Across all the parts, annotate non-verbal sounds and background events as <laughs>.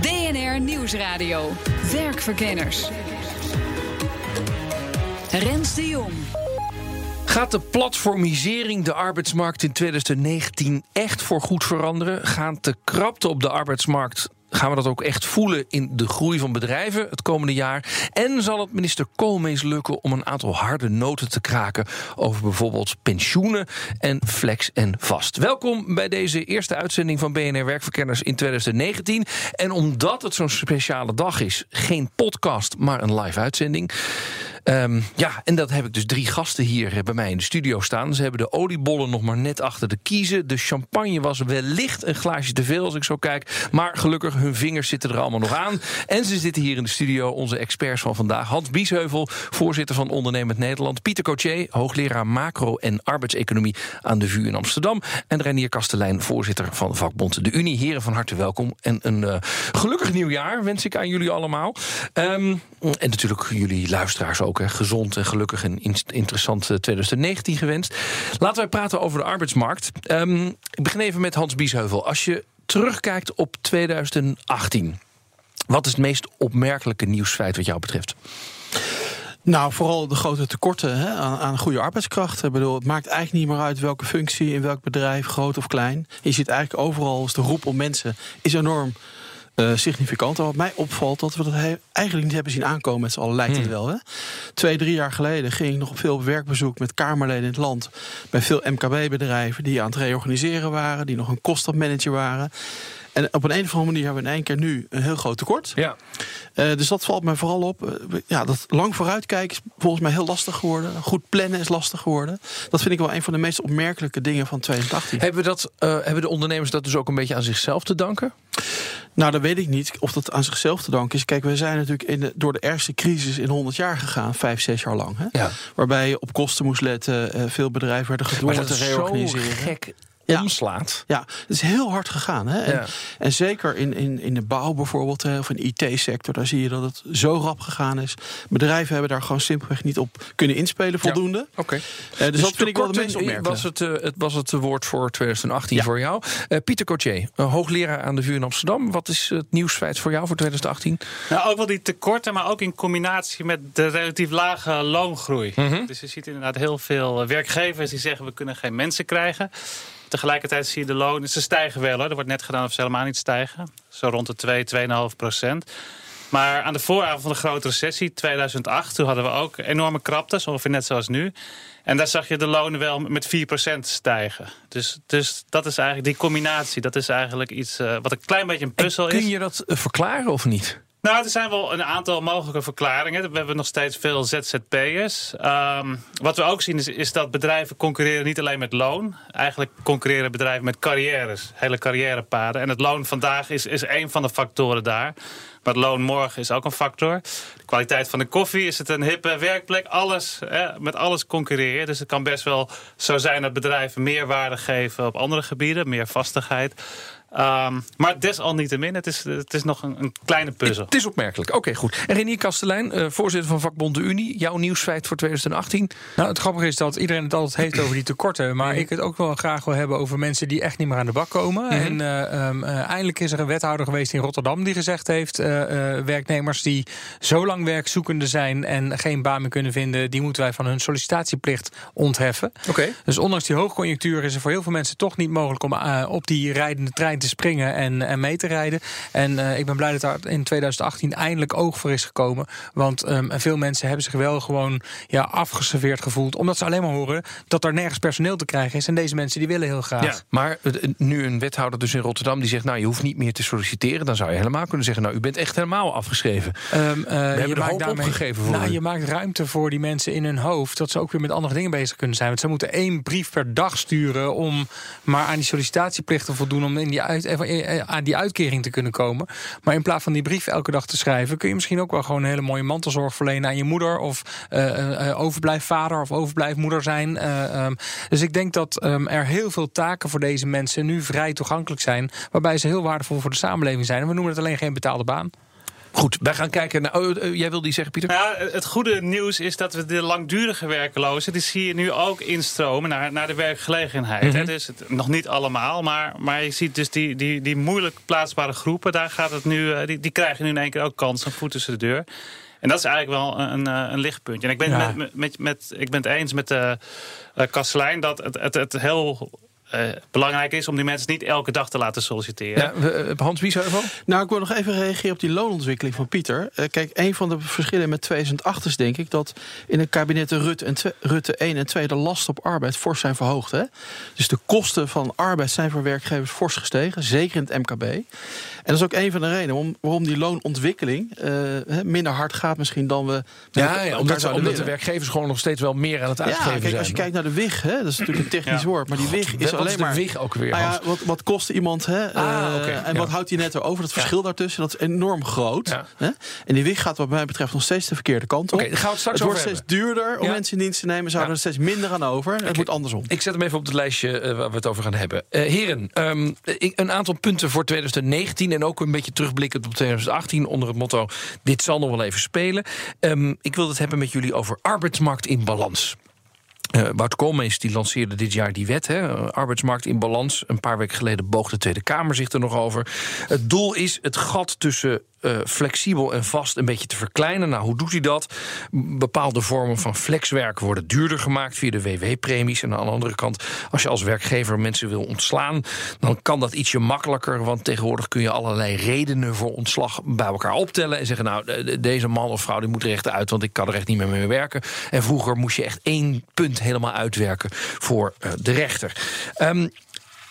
BNR Nieuwsradio. Werkverkenners. Rens de Jong. Gaat de platformisering de arbeidsmarkt in 2019 echt voor goed veranderen? Gaat de krapte op de arbeidsmarkt gaan we dat ook echt voelen in de groei van bedrijven het komende jaar? En zal het minister Koolmees lukken om een aantal harde noten te kraken over bijvoorbeeld pensioenen en flex en vast? Welkom bij deze eerste uitzending van BNR Werkverkenners in 2019. En omdat het zo'n speciale dag is, geen podcast, maar een live uitzending. Um, ja, en dat heb ik dus drie gasten hier bij mij in de studio staan. Ze hebben de oliebollen nog maar net achter de kiezen. De champagne was wellicht een glaasje te veel als ik zo kijk. Maar gelukkig, hun vingers zitten er allemaal nog aan. En ze zitten hier in de studio, onze experts van vandaag. Hans Biesheuvel, voorzitter van Ondernemend Nederland. Pieter Cotier, hoogleraar macro- en arbeidseconomie aan de VU in Amsterdam. En Renier Kastelein, voorzitter van vakbond De Unie. Heren, van harte welkom. En een uh, gelukkig nieuwjaar wens ik aan jullie allemaal. Um, en natuurlijk jullie luisteraars ook. Gezond en gelukkig en interessant 2019 gewenst. Laten wij praten over de arbeidsmarkt. Um, ik begin even met Hans Biesheuvel. Als je terugkijkt op 2018, wat is het meest opmerkelijke nieuwsfeit wat jou betreft? Nou, vooral de grote tekorten hè, aan, aan, goede arbeidskrachten. Ik bedoel, het maakt eigenlijk niet meer uit welke functie, in welk bedrijf, groot of klein. Je ziet eigenlijk overal, is de roep om mensen is enorm uh, significant. En wat mij opvalt, dat we dat eigenlijk niet hebben zien aankomen met z'n allen, lijkt het hmm. wel. Hè? Twee, drie jaar geleden ging ik nog op veel werkbezoek met Kamerleden in het land. Bij veel MKB-bedrijven die aan het reorganiseren waren, die nog een kostenmanager waren. En op een, een of andere manier hebben we in één keer nu een heel groot tekort. Ja. Uh, dus dat valt mij vooral op. Uh, ja, dat lang vooruitkijken is volgens mij heel lastig geworden. Goed plannen is lastig geworden. Dat vind ik wel een van de meest opmerkelijke dingen van 2018. Hebben, we dat, uh, hebben de ondernemers dat dus ook een beetje aan zichzelf te danken? Nou, dat weet ik niet of dat aan zichzelf te danken is. Kijk, we zijn natuurlijk in de, door de ergste crisis in 100 jaar gegaan, vijf, zes jaar lang. Hè? Ja. Waarbij je op kosten moest letten. veel bedrijven werden gedwongen te reorganiseren. Zo gek ja. omslaat. Ja, het is heel hard gegaan. Hè? En, en zeker in, in, in de bouw bijvoorbeeld, hè, of in de IT-sector, daar zie je dat het zo rap gegaan is. Bedrijven hebben daar gewoon simpelweg niet op kunnen inspelen voldoende. Ja. Oké. Okay. Uh, dus, dat vind ik wel de meest opmerkelijk. Was het, uh, het was het woord voor 2018 voor jou. Uh, Pieter Cotier, hoogleraar aan de VU in Amsterdam. Wat is het nieuwsfeit voor jou voor 2018? Nou, ook wel die tekorten, maar ook in combinatie met de relatief lage loongroei. Mm -hmm. Dus je ziet inderdaad heel veel werkgevers die zeggen we kunnen geen mensen krijgen. Tegelijkertijd zie je de lonen, ze stijgen wel. Hoor. Er wordt net gedaan of ze helemaal niet stijgen. Zo rond de 2, 2,5 procent. Maar aan de vooravond van de grote recessie, 2008, toen hadden we ook enorme kraptes, ongeveer net zoals nu. En daar zag je de lonen wel met 4% stijgen. Dus, dus dat is eigenlijk die combinatie. Dat is eigenlijk iets uh, wat een klein beetje een puzzel is. Kun je dat verklaren of niet? Nou, er zijn wel een aantal mogelijke verklaringen. We hebben nog steeds veel ZZP'ers. Um, wat we ook zien is, is, dat bedrijven concurreren niet alleen met loon. Eigenlijk concurreren bedrijven met carrières, hele carrièrepaden. En het loon vandaag is, is een van de factoren daar. Maar het loon morgen is ook een factor. De kwaliteit van de koffie, is het een hippe werkplek? Alles, hè, met alles concurreren. Dus het kan best wel zo zijn dat bedrijven meer waarde geven op andere gebieden. Meer vastigheid. Um, maar desalniettemin, het is, het is nog een, een kleine puzzel. Het is opmerkelijk. Oké, goed. En Renier Kastelein, uh, voorzitter van vakbond De Unie. Jouw nieuwsfeit voor 2018? Nou, het grappige is dat iedereen het altijd heeft over die tekorten. Maar ik het ook wel graag wil hebben over mensen die echt niet meer aan de bak komen. Mm -hmm. En uh, um, uh, eindelijk is er een wethouder geweest in Rotterdam die gezegd heeft... werknemers die zo lang werkzoekende zijn en geen baan meer kunnen vinden... die moeten wij van hun sollicitatieplicht ontheffen. Oké. Dus ondanks die hoogconjunctuur is er voor heel veel mensen toch niet mogelijk... om op die rijdende trein te te springen en, en mee te rijden. En uh, ik ben blij dat daar in 2018 eindelijk oog voor is gekomen. Want um, veel mensen hebben zich wel gewoon ja, afgeserveerd gevoeld. Omdat ze alleen maar horen dat er nergens personeel te krijgen is. En deze mensen die willen heel graag. Ja, maar nu een wethouder dus in Rotterdam die zegt... nou, je hoeft niet meer te solliciteren. Dan zou je helemaal kunnen zeggen... nou, u bent echt helemaal afgeschreven. Um, uh, je, je maakt daarmee opgegeven voor nou, je maakt ruimte voor die mensen in hun hoofd... dat ze ook weer met andere dingen bezig kunnen zijn. Want ze moeten één brief per dag sturen... om maar aan die sollicitatieplicht te voldoen... om in die uit, eh, eh, aan die uitkering te kunnen komen. Maar in plaats van die brief elke dag te schrijven, kun je misschien ook wel gewoon een hele mooie mantelzorg verlenen aan je moeder. Of uh, overblijfvader of overblijfmoeder zijn. Um, dus ik denk dat um, er heel veel taken voor deze mensen nu vrij toegankelijk zijn. Waarbij ze heel waardevol voor de samenleving zijn. En we noemen het alleen geen betaalde baan. Goed, wij gaan kijken naar. Oh, uh, jij wilde die zeggen, Pieter? Ja, het goede nieuws is dat we de langdurige werklozen. die zie je nu ook instromen naar, naar de werkgelegenheid. Mm -hmm. Dus het, nog niet allemaal, maar, maar je ziet dus die, die, die moeilijk plaatsbare groepen. daar gaat het nu. Uh, die, die krijgen nu in één keer ook kans, een voet tussen de deur. En dat is eigenlijk wel een, een, een lichtpuntje. En ik ben, ja. met, met, met, ik ben het eens met de uh, Kastelein dat het, het, het heel uh, belangrijk is om die mensen niet elke dag te laten solliciteren. Ja, we, Hans Wiesheuvel? Nou, ik wil nog even reageren op die loonontwikkeling van Pieter. Uh, kijk, een van de verschillen met 2008 is denk ik dat in het kabinet Rutte, en Rutte 1 en 2 de last op arbeid fors zijn verhoogd. Hè? Dus de kosten van arbeid zijn voor werkgevers fors gestegen, zeker in het MKB. En dat is ook een van de redenen waarom, waarom die loonontwikkeling uh, minder hard gaat misschien dan we... Ja, ja omdat, ze, omdat de werkgevers gewoon nog steeds wel meer aan het uitgeven ja, kijk, zijn. Als je kijkt naar de WIG, hè, dat is natuurlijk een technisch Ja. woord... maar die WIG is Wat alleen is de maar... WIG ook weer? Nou ja, wat, wat kost iemand hè, Ah, eh, en ja. wat houdt hij net over? Dat verschil daartussen, dat is enorm groot. Ja. Hè? En die WIG gaat wat mij betreft nog steeds de verkeerde kant op. Gaan we het straks het wordt steeds duurder om Ja. mensen in dienst te nemen. Zouden Ja. er steeds minder aan over. Het moet andersom. Ik zet hem even op het lijstje eh, waar we het over gaan hebben. Eh, heren, ehm, een aantal punten voor 2019 en ook een beetje terugblikkend op 2018 onder het motto: dit zal nog wel even spelen. Ehm, ik wil het hebben met jullie over arbeidsmarkt in balans. Eh Wouter Koolmees die lanceerde dit jaar die wet, hè, arbeidsmarkt in balans. Een paar weken geleden boog de Tweede Kamer zich er nog over. Het doel is het gat tussen eh, flexibel en vast een beetje te verkleinen. Nou, hoe doet hij dat? Bepaalde vormen van flexwerk worden duurder gemaakt via de WW-premies. En aan de andere kant, als je als werkgever mensen wil ontslaan, dan kan dat ietsje makkelijker. Want tegenwoordig kun je allerlei redenen voor ontslag bij elkaar optellen. En zeggen, nou, de- de- deze man of vrouw die moet er echt uit, want ik kan er echt niet meer mee werken. En vroeger moest je echt één punt helemaal uitwerken voor eh, de rechter. Ehm,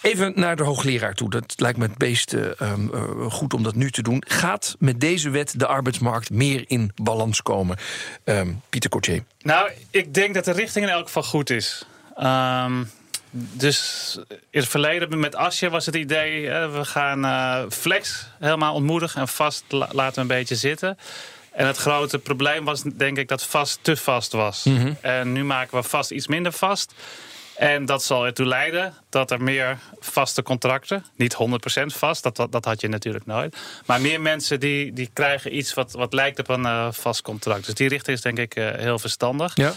Even naar de hoogleraar toe. Dat lijkt me het meest eh, ehm, eh, goed om dat nu te doen. Gaat met deze wet de arbeidsmarkt meer in balans komen? Ehm, Pieter Cotier. Nou, ik denk dat de richting in elk geval goed is. Ehm, dus in het verleden met Asje was het idee... we gaan eh, flex helemaal ontmoedigen en vast la- laten we een beetje zitten. En het grote probleem was denk ik dat vast te vast was. En nu maken we vast iets minder vast. En dat zal ertoe leiden dat er meer vaste contracten, niet 100% vast, dat, dat, had je natuurlijk nooit. Maar meer mensen die, die krijgen iets wat, wat lijkt op een eh, vast contract. Dus die richting is denk ik eh, heel verstandig. Ja.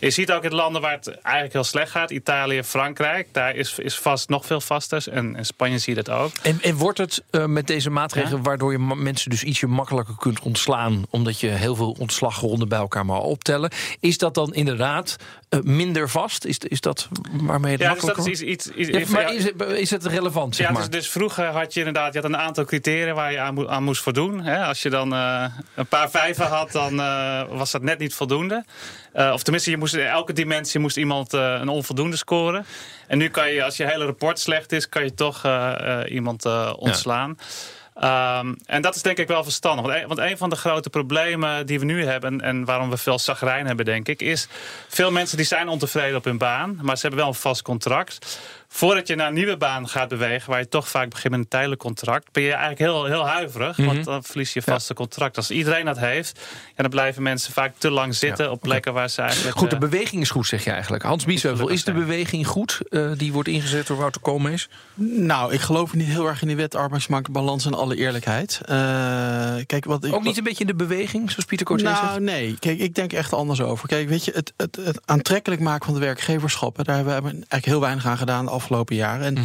Je ziet ook in landen waar het eigenlijk heel slecht gaat, Italië, Frankrijk, daar is, is vast nog veel vaster. En in Spanje zie je dat ook. En, en wordt het eh, met deze maatregelen waardoor je mensen dus ietsje makkelijker kunt ontslaan, omdat je heel veel ontslagronden bij elkaar maar optellen, is dat dan inderdaad eh, minder vast? Is, is dat waarmee het Ja, dus makkelijker dat is iets. iets, iets wordt? Ja, maar is het, is het relevant, zeg Ja, maar? dus, dus vroeger had je inderdaad je had een aantal criteria waar je aan, aan moest voldoen. Hè? Als je dan eh, een paar vijven had, dan was dat net niet voldoende. Eh, of tenminste, je moest, in elke dimensie moest iemand eh, een onvoldoende scoren. En nu kan je, als je hele rapport slecht is, kan je toch eh, iemand ontslaan. Ehm, en dat is denk ik wel verstandig. Want een, want een van de grote problemen die we nu hebben... en waarom we veel zagrijn hebben, denk ik... is veel mensen die zijn ontevreden op hun baan... maar ze hebben wel een vast contract. Voordat je naar een nieuwe baan gaat bewegen... waar je toch vaak begint met een tijdelijk contract... ben je eigenlijk heel, heel huiverig. Want dan verlies je vaste contract. Als iedereen dat heeft... Ja, dan blijven mensen vaak te lang zitten... Ja, op plekken waar ze eigenlijk... Goed, de eh, beweging is goed, zeg je eigenlijk. Hans Biesheuvel, is de beweging goed? eh, die wordt ingezet door Wouter Koolmees? Nou, ik geloof niet heel erg in die wet arbeidsmarktbalans en alle eerlijkheid. Eh, kijk, wat ik, Ook niet een beetje in de beweging, zoals Pieter zegt? Nou, nee. Kijk, ik denk echt anders over. Kijk, weet je, het, het, het aantrekkelijk maken van de werkgeverschap... hè, daar hebben we eigenlijk heel weinig aan gedaan de afgelopen jaren. En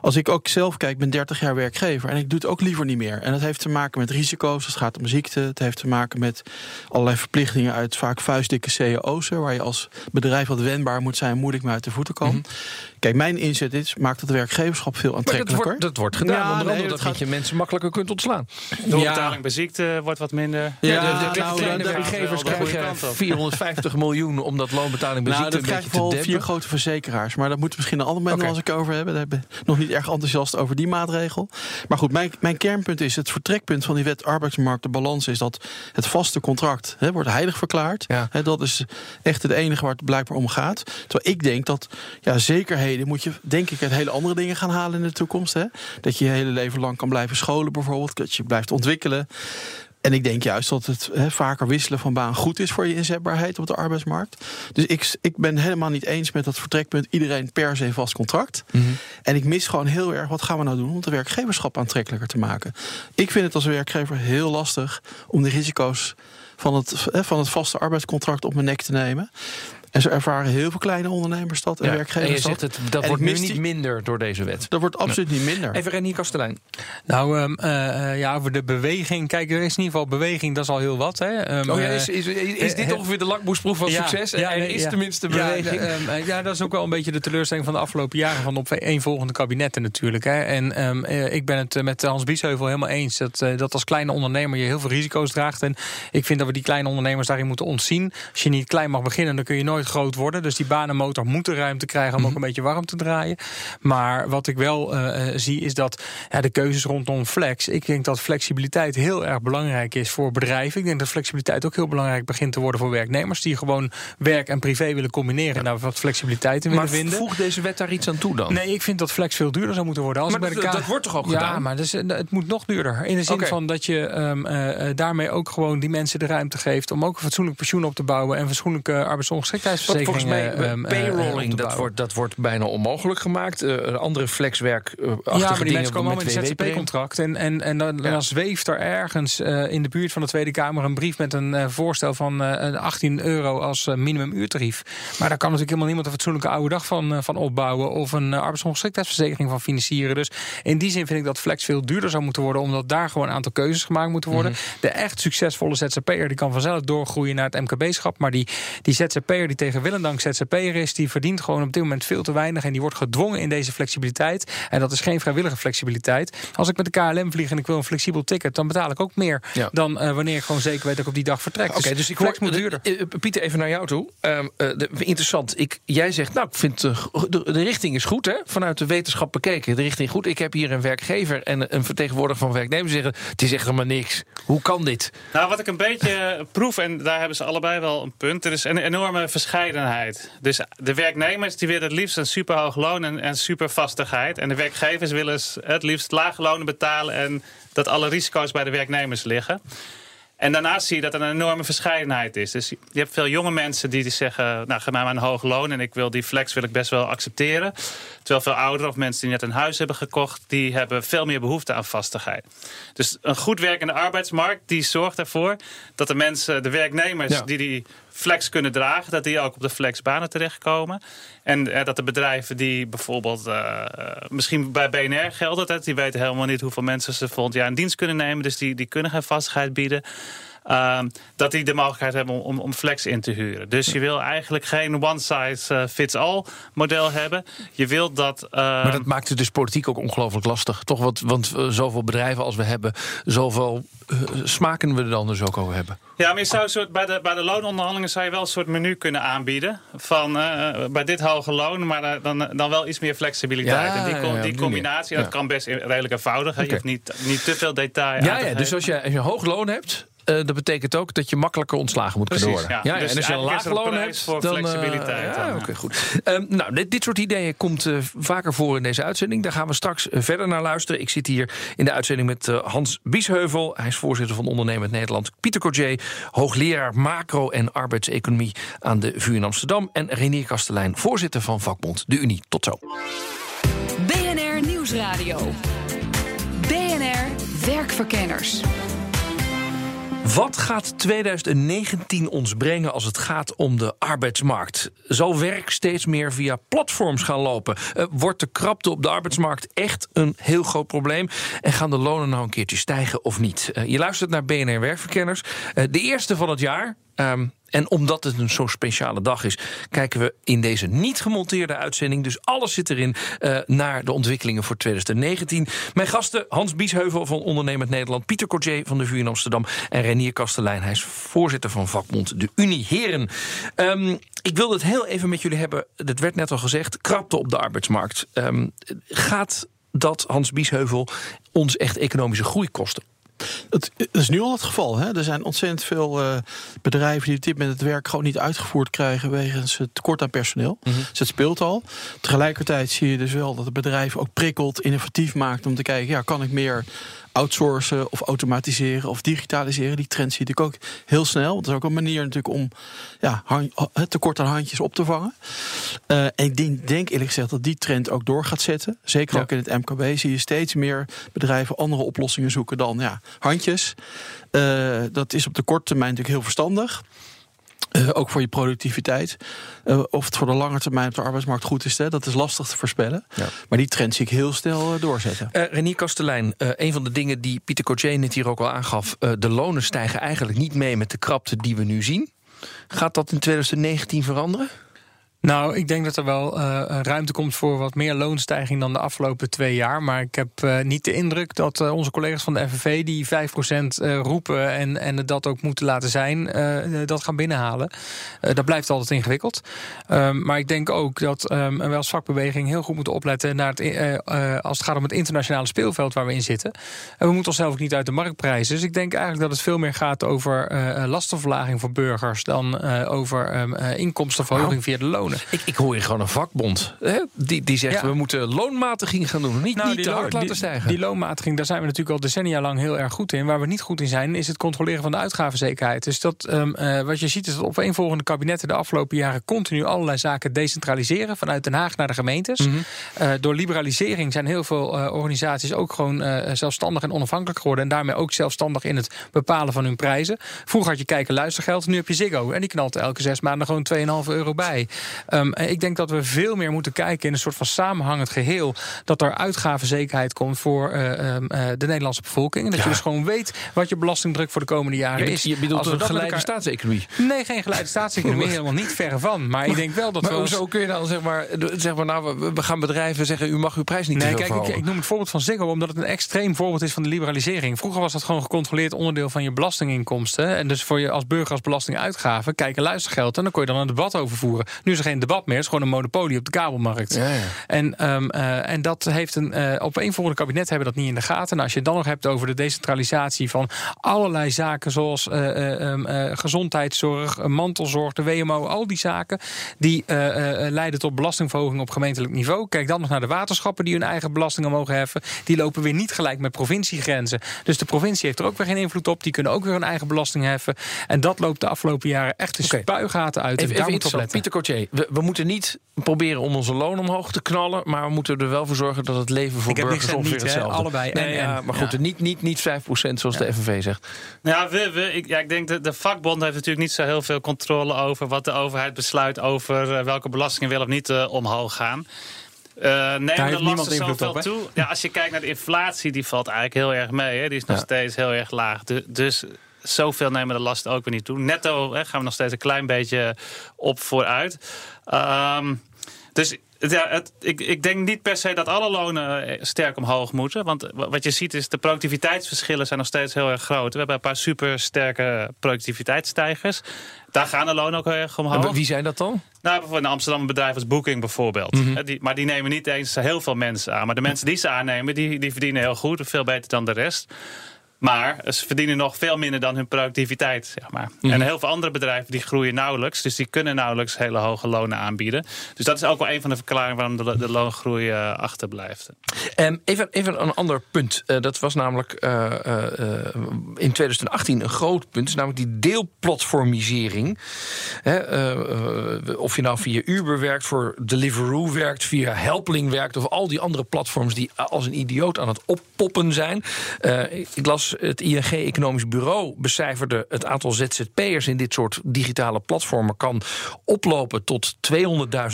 als ik ook zelf kijk, ik ben 30 jaar werkgever... en ik doe het ook liever niet meer. En dat heeft te maken met risico's, het gaat om ziekte... het heeft te maken met allerlei verplichtingen uit vaak vuistdikke cao's... hè, waar je als bedrijf wat wendbaar moet zijn... moeilijk mee uit de voeten kan. Kijk, mijn inzet is, maakt het werkgeverschap veel Maar dat aantrekkelijker. wordt, dat wordt gedaan, Ja, onder nee, andere dat dat gaat- je mensen makkelijker kunt ontslaan. doorbetaling bij ziekte wordt wat minder. Ja, de, de, nou, kleine dat- werkgevers dat- dat- krijgen kant op. 450 <laughs> miljoen om dat loonbetaling bij Nou, ziekte dat een beetje te vooral vier grote verzekeraars. Maar dat moeten we misschien een ander moment een keer over hebben. Daar hebben we nog niet niet erg enthousiast over die maatregel. Maar goed, mijn, mijn kernpunt is: het vertrekpunt van die wet arbeidsmarkt, de balans is dat het vaste contract hè, wordt heilig verklaard. Ja. Hè, dat is echt het enige waar het blijkbaar om gaat. Terwijl ik denk dat ja, zekerheden moet je, denk ik, uit hele andere dingen gaan halen in de toekomst. Hè? Dat je je hele leven lang kan blijven scholen, bijvoorbeeld. Dat je blijft ontwikkelen. En ik denk juist dat het vaker wisselen van baan goed is voor je inzetbaarheid op de arbeidsmarkt. Dus ik, ik ben helemaal niet eens met dat vertrekpunt iedereen per se vast contract. En ik mis gewoon heel erg wat gaan we nou doen om de werkgeverschap aantrekkelijker te maken. Ik vind het als werkgever heel lastig om de risico's van het, van het vaste arbeidscontract op mijn nek te nemen. En zo ervaren heel veel kleine ondernemers dat en Ja, en werkgevers je zegt dat. het, dat En wordt nu niet die- minder door deze wet. Dat wordt absoluut niet minder. Even Renier Kastelein. Nou, ehm, eh, eh, ja, over de beweging. Kijk, er is in ieder geval beweging, dat is al heel wat. Hè. Ehm, Oh ja, eh, is, is, is dit ongeveer de lakmoesproef van ja, succes? ja, er is ja. tenminste beweging. de, ehm, eh, ja, dat is ook wel een beetje de teleurstelling van de afgelopen jaren van op één volgende kabinetten natuurlijk. Hè. En ik ben het met Hans Biesheuvel helemaal eens dat, dat als kleine ondernemer je heel veel risico's draagt. En ik vind dat we die kleine ondernemers daarin moeten ontzien. Als je niet klein mag beginnen, dan kun je nooit groot worden. Dus die banenmotor moet de ruimte krijgen om ook een beetje warm te draaien. Maar wat ik wel eh, eh, zie is dat ja, de keuzes rondom flex. Ik denk dat flexibiliteit heel erg belangrijk is voor bedrijven. Ik denk dat flexibiliteit ook heel belangrijk begint te worden voor werknemers die gewoon werk en privé willen combineren en daar wat flexibiliteit in willen vinden. voegt deze wet daar iets aan toe dan? Nee, ik vind dat flex veel duurder zou moeten worden. Als Maar bij dat- wordt toch ook ja, gedaan? maar dus, het moet nog duurder. In de zin van dat je ehm, eh, eh, daarmee ook gewoon die mensen de ruimte geeft om ook een fatsoenlijk pensioen op te bouwen en fatsoenlijke Want arbeidsongeschiktheidsverzekeringen. Volgens mij, ehm, eh, payrolling, op te dat wordt, dat wordt bijna onmogelijk gemaakt. Eh, andere flexwerk eh, Ja, maar die mensen komen allemaal in met een. ZZP-contract. En, en, en dan, Ja. dan zweeft er ergens eh, in de buurt van de Tweede Kamer een brief met een eh, voorstel van eh, 18 euro als eh, minimumuurtarief. Maar daar kan natuurlijk helemaal niemand een fatsoenlijke oude dag van, eh, van opbouwen. Of een uh, arbeidsongeschiktheidsverzekering van financieren. Dus in die zin vind ik dat flex veel duurder zou moeten worden. Omdat daar gewoon een aantal keuzes gemaakt moeten worden. Mhm. De echt succesvolle ZZP'er die kan vanzelf doorgroeien naar het MKB-schap. Maar die, die ZZP'er die tegen wil en dank ZZP'er is, die verdient gewoon op dit moment veel te weinig. En die wordt gedwongen in deze flexibiliteit. En dat is geen vrijwillige flexibiliteit. Als ik met de KLM vlieg en ik wil een flexibel ticket, dan betaal ik ook meer Ja. dan eh, wanneer ik gewoon zeker weet dat ik op die dag vertrek. Oké, dus ik hoor, flex moet duurder. eh, eh, Pieter, even naar jou toe. Ehm, eh, de- interessant. Ik, jij zegt, nou, ik vind de, de richting is goed, hè? Vanuit de wetenschap bekeken. De richting goed. Ik heb hier een werkgever en een vertegenwoordiger van werknemers die zeggen: het is echt helemaal niks. Hoe kan dit? Nou, wat ik een beetje proef, en daar hebben ze allebei wel een punt. Er is een enorme verscheidenheid. Dus de werknemers die willen het liefst een superhoog loon en, en supervastigheid. En de werkgevers willen het liefst lage lonen betalen en dat alle risico's bij de werknemers liggen. En daarnaast zie je dat er een enorme verscheidenheid is. Dus je hebt veel jonge mensen die zeggen... nou, ga mij maar een hoog loon en ik wil die flex wil ik best wel accepteren. Terwijl veel ouderen of mensen die net een huis hebben gekocht... die hebben veel meer behoefte aan vastigheid. Dus een goed werkende arbeidsmarkt die zorgt ervoor... dat de mensen, de werknemers Ja. die die flex kunnen dragen... dat die ook op de flexbanen terechtkomen. En eh, dat de bedrijven die bijvoorbeeld... eh, misschien bij BNR geldt het... die weten helemaal niet hoeveel mensen ze volgend jaar in dienst kunnen nemen. Dus die, die kunnen geen vastigheid bieden. Ehm, dat die de mogelijkheid hebben om, om, om flex in te huren. Dus je wil eigenlijk geen one-size-fits-all model hebben. Je wilt dat... ehm, Maar dat maakt het dus politiek ook ongelooflijk lastig. Toch? Want, want eh, zoveel bedrijven als we hebben, zoveel eh, smaken we er dan dus ook over hebben. Ja, maar je zou soort, bij, de, bij de loononderhandelingen zou je wel een soort menu kunnen aanbieden. Van eh, bij dit hoge loon, maar eh, dan, dan wel iets meer flexibiliteit. Ja, en die, ja, die combinatie, dat kan best redelijk eenvoudig. Je hoeft niet, niet te veel detail Ja, aan te ja dus als je, als je een hoog loon hebt. Eh, dat betekent ook dat je makkelijker ontslagen moet kunnen Precies, worden. ja. Ja, Dus en als je een laag loon hebt, voor dan, eh, flexibiliteit ja, oké, goed. Ehm, nou, dit, dit soort ideeën komt eh, vaker voor in deze uitzending. Daar gaan we straks verder naar luisteren. Ik zit hier in de uitzending met Hans Biesheuvel. Hij is voorzitter van Ondernemend Nederland. Pieter Cordier, hoogleraar macro- en arbeidseconomie aan de VU in Amsterdam. En Renier Kastelein, voorzitter van vakbond De Unie. Tot zo. BNR Nieuwsradio. BNR Werkverkenners. Wat gaat 2019 ons brengen als het gaat om de arbeidsmarkt? Zal werk steeds meer via platforms gaan lopen? Eh, wordt de krapte op de arbeidsmarkt echt een heel groot probleem? En gaan de lonen nou een keertje stijgen of niet? Eh, je luistert naar BNR Werkverkenners. Eh, de eerste van het jaar. Ehm, en omdat het een zo'n speciale dag is, kijken we in deze niet gemonteerde uitzending, dus alles zit erin, eh, naar de ontwikkelingen voor 2019. Mijn gasten Hans Biesheuvel van Ondernemend Nederland, Pieter Cordier van de VU in Amsterdam en Renier Kastelein. Hij is voorzitter van vakbond De Unie. Heren, ehm, ik wilde het heel even met jullie hebben. Het werd net al gezegd, krapte op de arbeidsmarkt. Ehm, gaat dat Hans Biesheuvel ons echt economische groei kostte. Dat, is nu al het geval. Hè? Er zijn ontzettend veel uh, bedrijven die op dit moment het werk gewoon niet uitgevoerd krijgen wegens het tekort aan personeel. Mm -hmm. Dus het speelt al. Tegelijkertijd zie je dus wel dat het bedrijf ook prikkelt, innovatief maakt om te kijken, ja, kan ik meer outsourcen of automatiseren of digitaliseren. Die trend zie ik ook heel snel. Dat is ook een manier natuurlijk om ja, het tekort aan handjes op te vangen. Uh, en ik denk, denk, eerlijk gezegd dat die trend ook door gaat zetten. Zeker ja. ook in het MKB zie je steeds meer bedrijven andere oplossingen zoeken dan ja, handjes. Uh, dat is op de korte termijn natuurlijk heel verstandig. Uh, ook voor je productiviteit. Uh, of het voor de lange termijn op de arbeidsmarkt goed is, hè, dat is lastig te voorspellen. Ja. Maar die trend zie ik heel snel uh, doorzetten. Renier Kastelein, een van de dingen die Pieter Cotier net hier ook al aangaf... de lonen stijgen eigenlijk niet mee met de krapte die we nu zien. Gaat dat in 2019 veranderen? Nou, ik denk dat er wel uh, ruimte komt voor wat meer loonstijging dan de afgelopen twee jaar. Maar ik heb uh, niet de indruk dat uh, onze collega's van de FNV die 5% roepen en, en dat ook moeten laten zijn, dat gaan binnenhalen. dat blijft altijd ingewikkeld. Um, maar ik denk ook dat um, we als vakbeweging heel goed moeten opletten naar het, als het gaat om het internationale speelveld waar we in zitten. En we moeten onszelf ook niet uit de markt prijzen. Dus ik denk eigenlijk dat het veel meer gaat over lastenverlaging voor burgers dan over um, inkomstenverhoging nou. via de loon. Ik, ik hoor je gewoon een vakbond. Hè? Die, die zegt, ja. we moeten loonmatiging gaan doen. Niet, nou, niet te hard laten stijgen. Die loonmatiging, daar zijn we natuurlijk al decennia lang heel erg goed in. Waar we niet goed in zijn, is het controleren van de uitgavenzekerheid. Dus dat, um, uh, wat je ziet is dat op volgende kabinetten de afgelopen jaren continu allerlei zaken decentraliseren. Vanuit Den Haag naar de gemeentes. Mm -hmm. uh, door liberalisering zijn heel veel uh, organisaties ook gewoon zelfstandig en onafhankelijk geworden. En daarmee ook zelfstandig in het bepalen van hun prijzen. Vroeger had je kijken luistergeld, nu heb je Ziggo. En die knalt elke zes maanden gewoon 2,5 euro bij. Um, ik denk dat we veel meer moeten kijken in een soort van samenhangend geheel. Dat er uitgavenzekerheid komt voor uh, uh, de Nederlandse bevolking. En dat ja. je dus gewoon weet wat je belastingdruk voor de komende jaren je is. Je bedoelt een geleide elkaar... staatseconomie? Nee, geen geleide staatseconomie. <laughs> helemaal niet verre van. Maar, ik denk wel dat maar we. Hoezo kun je dan zeg maar, zeg maar nou, we gaan bedrijven zeggen: u mag uw prijs niet nee, kijk, ik, ik, noem het voorbeeld van Ziggo omdat het een extreem voorbeeld is van de liberalisering. Vroeger was dat gewoon gecontroleerd onderdeel van je belastinginkomsten. En dus voor je als burger als belastinguitgave kijken luistergeld. En dan kon je dan een debat over voeren. Nu is er geen debat meer. Het is gewoon een monopolie op de kabelmarkt. Ja, ja. En, um, uh, en dat heeft een. Uh, op een volgende kabinet hebben dat niet in de gaten. En als je het dan nog hebt over de decentralisatie van allerlei zaken, zoals uh, um, gezondheidszorg, mantelzorg, de WMO, al die zaken, die leiden tot belastingverhoging op gemeentelijk niveau. Kijk dan nog naar de waterschappen die hun eigen belastingen mogen heffen. Die lopen weer niet gelijk met provinciegrenzen. Dus de provincie heeft er ook weer geen invloed op. Die kunnen ook weer hun eigen belasting heffen. En dat loopt de afgelopen jaren echt de okay. spuigaten uit. Even, even interessant. Pieter Cotier, we, we moeten niet proberen om onze loon omhoog te knallen. Maar we moeten er wel voor zorgen dat het leven voor ik burgers ongeveer niet, hetzelfde allebei. Nee, en, ja, en, maar goed, ja. niet, niet, niet 5% zoals ja. de FNV zegt. Ja, we, we, ik, ja, ik denk dat de vakbond heeft natuurlijk niet zo heel veel controle over wat de overheid besluit over uh, welke belastingen wel of niet uh, omhoog gaan. Uh, nemen de lasten zoveel op, toe? Ja, als je kijkt naar de inflatie, die valt eigenlijk heel erg mee. Hè. Die is nog ja. steeds heel erg laag. De, dus zoveel nemen de lasten ook weer niet toe. Netto hè, gaan we nog steeds een klein beetje op vooruit. Um, dus ja, het, ik, ik denk niet per se dat alle lonen sterk omhoog moeten. Want wat je ziet is de productiviteitsverschillen zijn nog steeds heel erg groot. We hebben een paar super sterke productiviteitsstijgers. Daar gaan de lonen ook heel erg omhoog. En wie zijn dat dan? Nou, bijvoorbeeld een Amsterdam bedrijf als Booking bijvoorbeeld. Mm -hmm. die, maar die nemen niet eens heel veel mensen aan. Maar de mensen die ze aannemen, die, die verdienen heel goed. Veel beter dan de rest. Maar ze verdienen nog veel minder dan hun productiviteit. Zeg maar. Mm-hmm. En heel veel andere bedrijven die groeien nauwelijks. Dus die kunnen nauwelijks hele hoge lonen aanbieden. Dus dat is ook wel een van de verklaringen waarom de, de loongroei uh, achterblijft. Um, even, even een ander punt. Uh, dat was namelijk uh, in 2018 een groot punt. Is namelijk die deelplatformisering. of je nou via Uber werkt, voor Deliveroo werkt, via Helpling werkt. Of al die andere platforms die als een idioot aan het oppoppen zijn. ik las het ING Economisch Bureau becijferde het aantal ZZP'ers in dit soort digitale platformen kan oplopen tot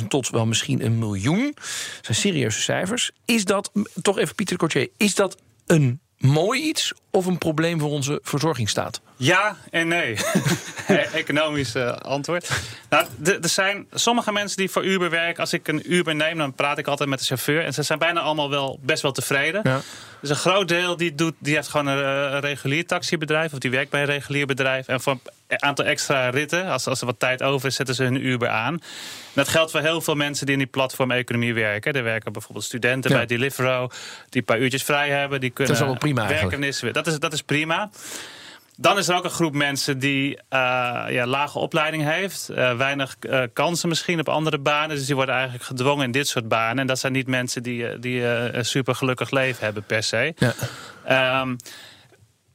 200.000 tot wel misschien een miljoen. Dat zijn serieuze cijfers. Is dat, toch even Pieter Cotier, is dat een mooi iets of een probleem voor onze verzorgingsstaat? Ja en nee. <laughs> Economisch uh, antwoord. Nou, er zijn sommige mensen die voor Uber werken. Als ik een Uber neem, dan praat ik altijd met de chauffeur. En ze zijn bijna allemaal wel best wel tevreden. Ja. Dus een groot deel die, doet, die heeft gewoon een, regulier taxibedrijf. Of die werkt bij een regulier bedrijf. En voor een aantal extra ritten, als, als er wat tijd over is, zetten ze hun Uber aan. En dat geldt voor heel veel mensen die in die platformeconomie werken. Er werken bijvoorbeeld studenten bij Deliveroo. Die een paar uurtjes vrij hebben. Die kunnen dat is wel prima werken. Is, dat, is, dat is prima. Dan is er ook een groep mensen die uh, ja, lage opleiding heeft. Uh, weinig uh, kansen misschien op andere banen. Dus die worden eigenlijk gedwongen in dit soort banen. En dat zijn niet mensen die, die een super gelukkig leven hebben per se. Ja. Um,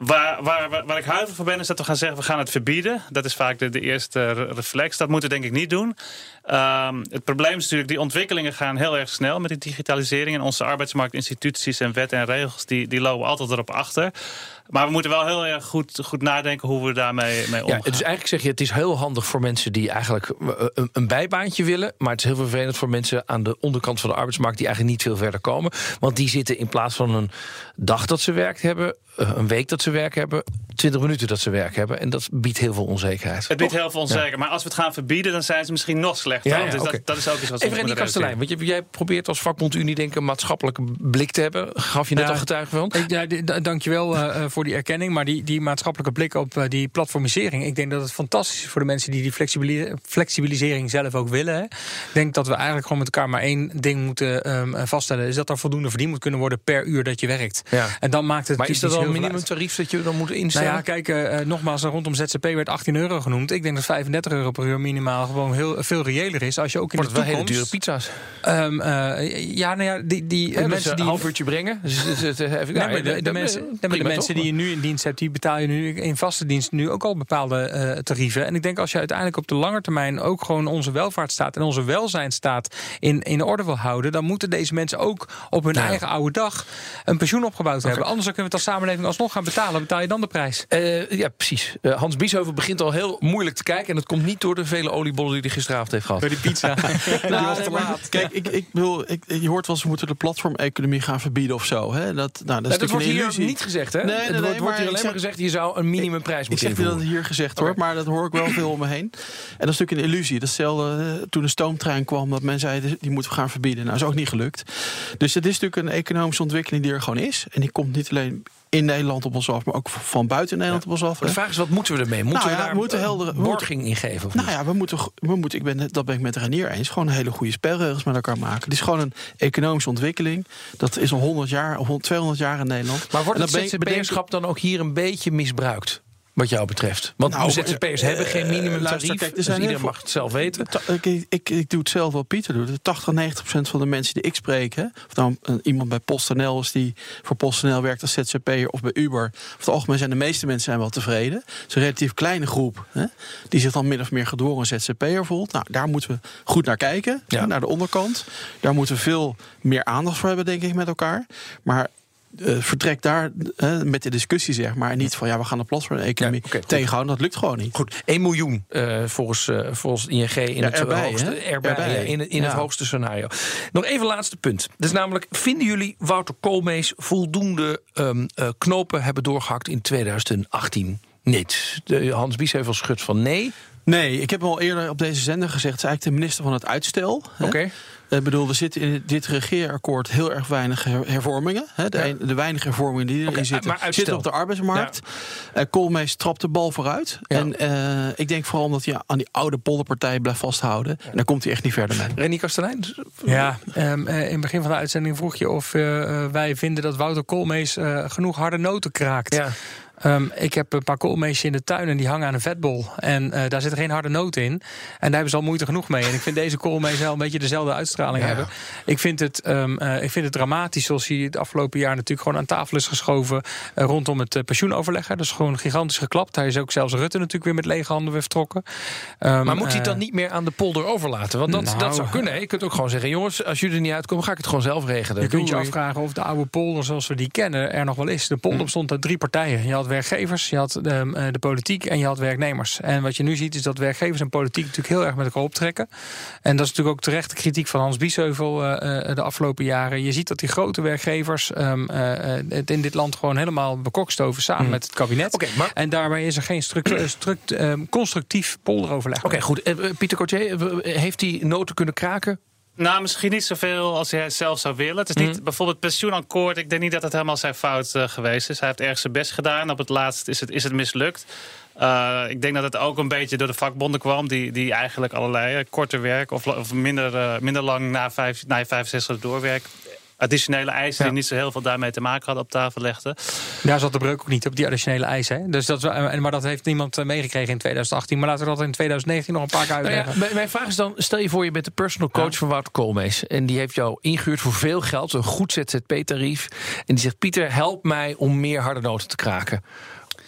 Waar, waar, waar, ik huiverig voor ben, is dat we gaan zeggen: we gaan het verbieden. Dat is vaak de, de eerste reflex. Dat moeten we denk ik niet doen. Um, het probleem is natuurlijk, die ontwikkelingen gaan heel erg snel met die digitalisering. En onze arbeidsmarktinstituties en wetten en regels, die, die lopen altijd erop achter. Maar we moeten wel heel erg goed, goed nadenken hoe we daarmee mee omgaan. Ja, dus eigenlijk zeg je, het is heel handig voor mensen die eigenlijk een, een, bijbaantje willen. Maar het is heel vervelend voor mensen aan de onderkant van de arbeidsmarkt die eigenlijk niet veel verder komen. Want die zitten in plaats van een dag dat ze werk hebben, eh, een week dat ze werk hebben, 20 minuten dat ze werk hebben. En dat biedt heel veel onzekerheid. Het biedt heel veel onzekerheid. Maar als we het gaan verbieden, dan zijn ze misschien nog slechter. Ja, dus dat, dat, is ook iets wat Even René Kastelein, want jij probeert als vakbond Unie denk een maatschappelijke blik te hebben. Gaf je net al getuige van? Ja, dankjewel uh, voor die erkenning. Maar die, die maatschappelijke blik op uh, die platformisering. Ik denk dat het fantastisch is voor de mensen die die flexibilisering zelf ook willen. Hè. Ik denk dat we eigenlijk gewoon met elkaar maar één ding moeten um, vaststellen. Is dat er voldoende verdiend moet kunnen worden per uur dat je werkt. Ja. En dan maakt het maar is dat dan een minimumtarief dat je dan moet instellen? Nou ja, kijk, uh, nogmaals, rondom ZZP werd 18 euro genoemd. Ik denk dat 35 euro per uur minimaal gewoon heel veel reëler is. Als je ook in Wordt de toekomst... wel hele dure pizza's. Um, uh, ja, nou ja, die, die mensen dus die... een half uurtje brengen. Dus, dus, nee, maar de, de, mensen, de mensen die je nu in dienst hebt, die betaal je nu in vaste dienst nu ook al bepaalde uh, tarieven. En ik denk als je uiteindelijk op de lange termijn ook gewoon onze welvaartsstaat en onze welzijnstaat in, in orde wil houden, dan moeten deze mensen ook op hun eigen oude dag een pensioen opgebouwd okay. hebben. Anders kunnen we het als samenleving alsnog gaan betalen. Betaal je dan de prijs? Uh, ja, precies. Uh, Hans Biesheuvel begint al heel moeilijk te kijken. En dat komt niet door de vele oliebollen die hij gisteravond heeft gehad. Door die pizza. <laughs> nou, nee, maar, kijk, ik, ik bedoel, ik, je hoort wel eens, we moeten de platformeconomie gaan verbieden of zo. Hè? Dat, nou, dat, is dat wordt hier niet gezegd, hè? Nee, nee, nee, wordt, wordt hier alleen zeg, maar gezegd, je zou een minimumprijs moeten Ik zeg dat hier gezegd hoor, maar dat hoor ik wel veel om me heen. En dat is natuurlijk een illusie. Datzelfde toen de stoomtrein kwam, dat men zei, die moeten we gaan verbieden. Nou, dat is ook niet gelukt. Dus het is natuurlijk een economische ontwikkeling die er gewoon is. En die komt niet alleen in Nederland op ons af, maar ook van buiten Nederland op ons af. de vraag is, wat moeten we ermee? Moeten nou we daar moeten heldere borging in geven? Of nou ja, we moeten, we moeten, ik ben, dat ben ik met Renier eens, gewoon hele goede spelregels met elkaar maken. Het is gewoon een economische ontwikkeling. Dat is al 100 jaar, of 200 jaar in Nederland. Maar wordt het ZZP'erschap dan ook hier een beetje misbruikt? Wat jou betreft. Want nou, ZZP'ers uh, hebben geen minimumtarief. Uh, kijk, dus iedereen mag het zelf weten. Ik, ik, ik, doe het zelf wat Pieter doet. 80, 90 procent van de mensen die ik spreek... Hè, of dan iemand bij PostNL is die voor PostNL werkt als ZZP'er... of bij Uber. Over het algemeen zijn de meeste mensen zijn wel tevreden. Het is een relatief kleine groep... Hè, die zich dan min of meer gedwongen ZZP'er voelt. Nou, daar moeten we goed naar kijken. Ja. Naar de onderkant. Daar moeten we veel meer aandacht voor hebben, denk ik, met elkaar. Maar uh, vertrek daar uh, met de discussie, zeg maar. En niet van ja, we gaan de platform-economie ja, okay, tegenhouden. Dat lukt gewoon niet. Goed, 1 miljoen uh, volgens, volgens ING in ja, het erbij, hoogste, erbij, erbij. in, in het hoogste scenario. Nog even laatste punt. Dus namelijk, vinden jullie Wouter Koolmees voldoende um, knopen hebben doorgehakt in 2018? Niet. De Hans Biesheuvel schudt van nee. Nee, ik heb al eerder op deze zender gezegd... het is eigenlijk de minister van het uitstel. Oké. Okay. Ik bedoel, er zitten in dit regeerakkoord heel erg weinig hervormingen. Hè. De, ja. een, de, weinige hervormingen die erin okay, zitten, zitten op de arbeidsmarkt. Ja. Uh, Koolmees trapt de bal vooruit. Ja. En uh, ik denk vooral omdat hij aan die oude polderpartij blijft vasthouden. En daar komt hij echt niet verder mee. René Kastelein? Ja, um, uh, in het begin van de uitzending vroeg je of wij vinden dat Wouter Koolmees genoeg harde noten kraakt. Ja. Um, ik heb een paar koolmeesjes in de tuin en die hangen aan een vetbol. En uh, daar zit geen harde noot in. En daar hebben ze al moeite genoeg mee. En ik vind deze koolmees wel een beetje dezelfde uitstraling ja. hebben. Ik vind, het, um, uh, ik vind het dramatisch zoals hij het afgelopen jaar natuurlijk gewoon aan tafel is geschoven. Uh, rondom het pensioenoverleg. Dat is gewoon gigantisch geklapt. Hij is ook zelfs Rutte natuurlijk weer met lege handen weer vertrokken. Um, maar moet hij het dan niet meer aan de polder overlaten? Want dat, nou, dat zou kunnen. Je kunt ook gewoon zeggen: jongens, als jullie er niet uitkomen, ga ik het gewoon zelf regelen. Je kunt je afvragen of de oude polder zoals we die kennen er nog wel is. De polder bestond uit drie partijen. Je had werkgevers, je had de, de, politiek en je had werknemers. En wat je nu ziet is dat werkgevers en politiek natuurlijk heel erg met elkaar optrekken. En dat is natuurlijk ook terecht de kritiek van Hans Biesheuvel de afgelopen jaren. Je ziet dat die grote werkgevers um, het in dit land gewoon helemaal bekokstoven samen hmm. met het kabinet. Okay, maar... En daarbij is er geen struct, um, constructief polderoverleg. Oké, goed. Pieter Cotier, heeft hij noten kunnen kraken? Nou, misschien niet zoveel als hij zelf zou willen. Het is niet mm. bijvoorbeeld pensioenakkoord. Ik denk niet dat het helemaal zijn fout uh, geweest is. Hij heeft erg zijn best gedaan. Op het laatst is het, is het mislukt. Uh, ik denk dat het ook een beetje door de vakbonden kwam, die, die eigenlijk allerlei uh, korter werk of, of minder, minder lang na, vijf, na 65 doorwerk additionele eisen die niet zo heel veel daarmee te maken hadden op tafel legden. Daar zat de breuk ook niet op, die additionele eisen. Hè? Dus dat, maar dat heeft niemand eh, meegekregen in 2018. Maar laten we dat in 2019 nog een paar keer uitleggen. Nou ja, mijn vraag is dan, stel je voor je bent de personal coach van Wouter Koolmees. En die heeft jou ingehuurd voor veel geld, een goed ZZP-tarief. En die zegt, Pieter, help mij om meer harde noten te kraken.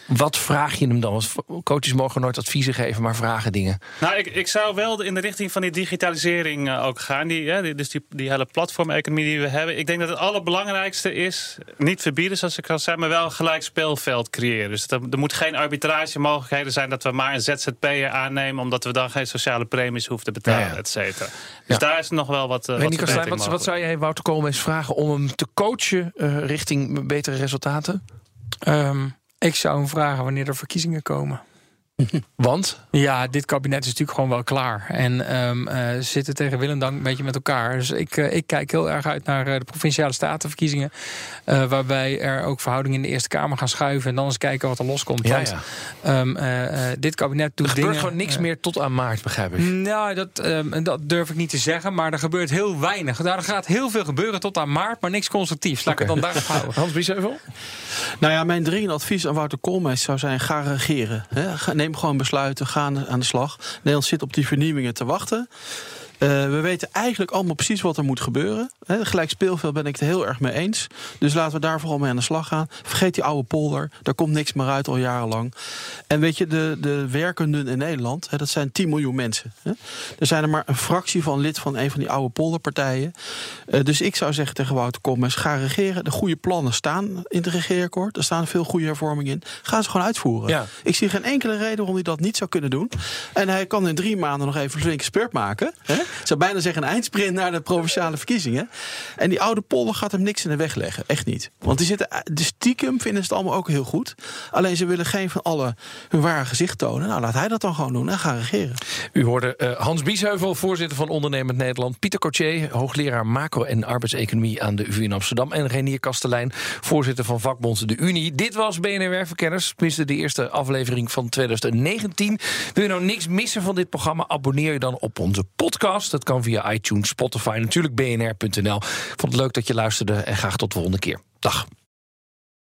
Wat vraag je hem dan? Want coaches mogen nooit adviezen geven, maar vragen dingen. Nou, ik, ik zou wel in de richting van die digitalisering uh, ook gaan. Die, ja, dus die, die hele platformeconomie die we hebben. Ik denk dat het allerbelangrijkste is, niet verbieden zoals ik al zei, maar wel een gelijk speelveld creëren. Dus er, er moet geen arbitrage mogelijkheden zijn dat we maar een ZZP'er aannemen, omdat we dan geen sociale premies hoeven te betalen, ja, et cetera. Dus daar is nog wel wat. Uh, wat, wat, wat, zou jij Wouter Koolmees vragen om hem te coachen uh, richting betere resultaten? Um. Ik zou hem vragen wanneer er verkiezingen komen. Want? Ja, dit kabinet is natuurlijk gewoon wel klaar. En um, uh, zitten tegen wil en dank een beetje met elkaar. Dus ik, uh, ik kijk heel erg uit naar uh, de provinciale statenverkiezingen. waarbij er ook verhoudingen in de Eerste Kamer gaan schuiven. En dan eens kijken wat er loskomt. Ja, Want ja. Um, dit kabinet doet er dingen... gewoon niks meer tot aan maart, begrijp ik. Nou, dat, um, dat durf ik niet te zeggen. Maar er gebeurt heel weinig. Daar gaat heel veel gebeuren tot aan maart, maar niks constructiefs. Laat okay. ik het dan daar <laughs> houden. Hans Biesheuvel? Nou ja, mijn dringende advies aan Wouter Koolmees zou zijn... ga regeren. Hè? Neem gewoon besluiten, gaan aan de slag. Nederland zit op die vernieuwingen te wachten. Uh, we weten eigenlijk allemaal precies wat er moet gebeuren. He, gelijk speelveld ben ik het heel erg mee eens. Dus laten we daar vooral mee aan de slag gaan. Vergeet die oude polder. Daar komt niks meer uit al jarenlang. En weet je, de, de werkenden in Nederland, he, dat zijn 10 miljoen mensen. He. Er zijn er maar een fractie van lid van een van die oude polderpartijen. Uh, dus ik zou zeggen tegen Wouter Koolmees, ga regeren. De goede plannen staan in het regeerakkoord. Er staan veel goede hervormingen in. Ga ze gewoon uitvoeren. Ja. Ik zie geen enkele reden waarom hij dat niet zou kunnen doen. En hij kan in drie maanden nog even een flinke spurt maken. Ik zou bijna zeggen een eindsprint naar de provinciale verkiezingen. En die oude polder gaat hem niks in de weg leggen. Echt niet. Want die zitten, de stiekem vinden ze het allemaal ook heel goed. Alleen ze willen geen van alle hun ware gezicht tonen. Nou, laat hij dat dan gewoon doen en gaan regeren. U hoorde uh, Hans Biesheuvel, voorzitter van Ondernemend Nederland. Pieter Cotier, hoogleraar macro- en arbeidseconomie aan de UvA in Amsterdam. En Renier Kastelein, voorzitter van vakbond De Unie. Dit was BNR Werkverkenners. Tenminste, de eerste aflevering van 2019. Wil je nou niks missen van dit programma? Abonneer je dan op onze podcast. Dat kan via iTunes, Spotify, natuurlijk bnr.nl. Vond het leuk dat je luisterde en graag tot de volgende keer. Dag.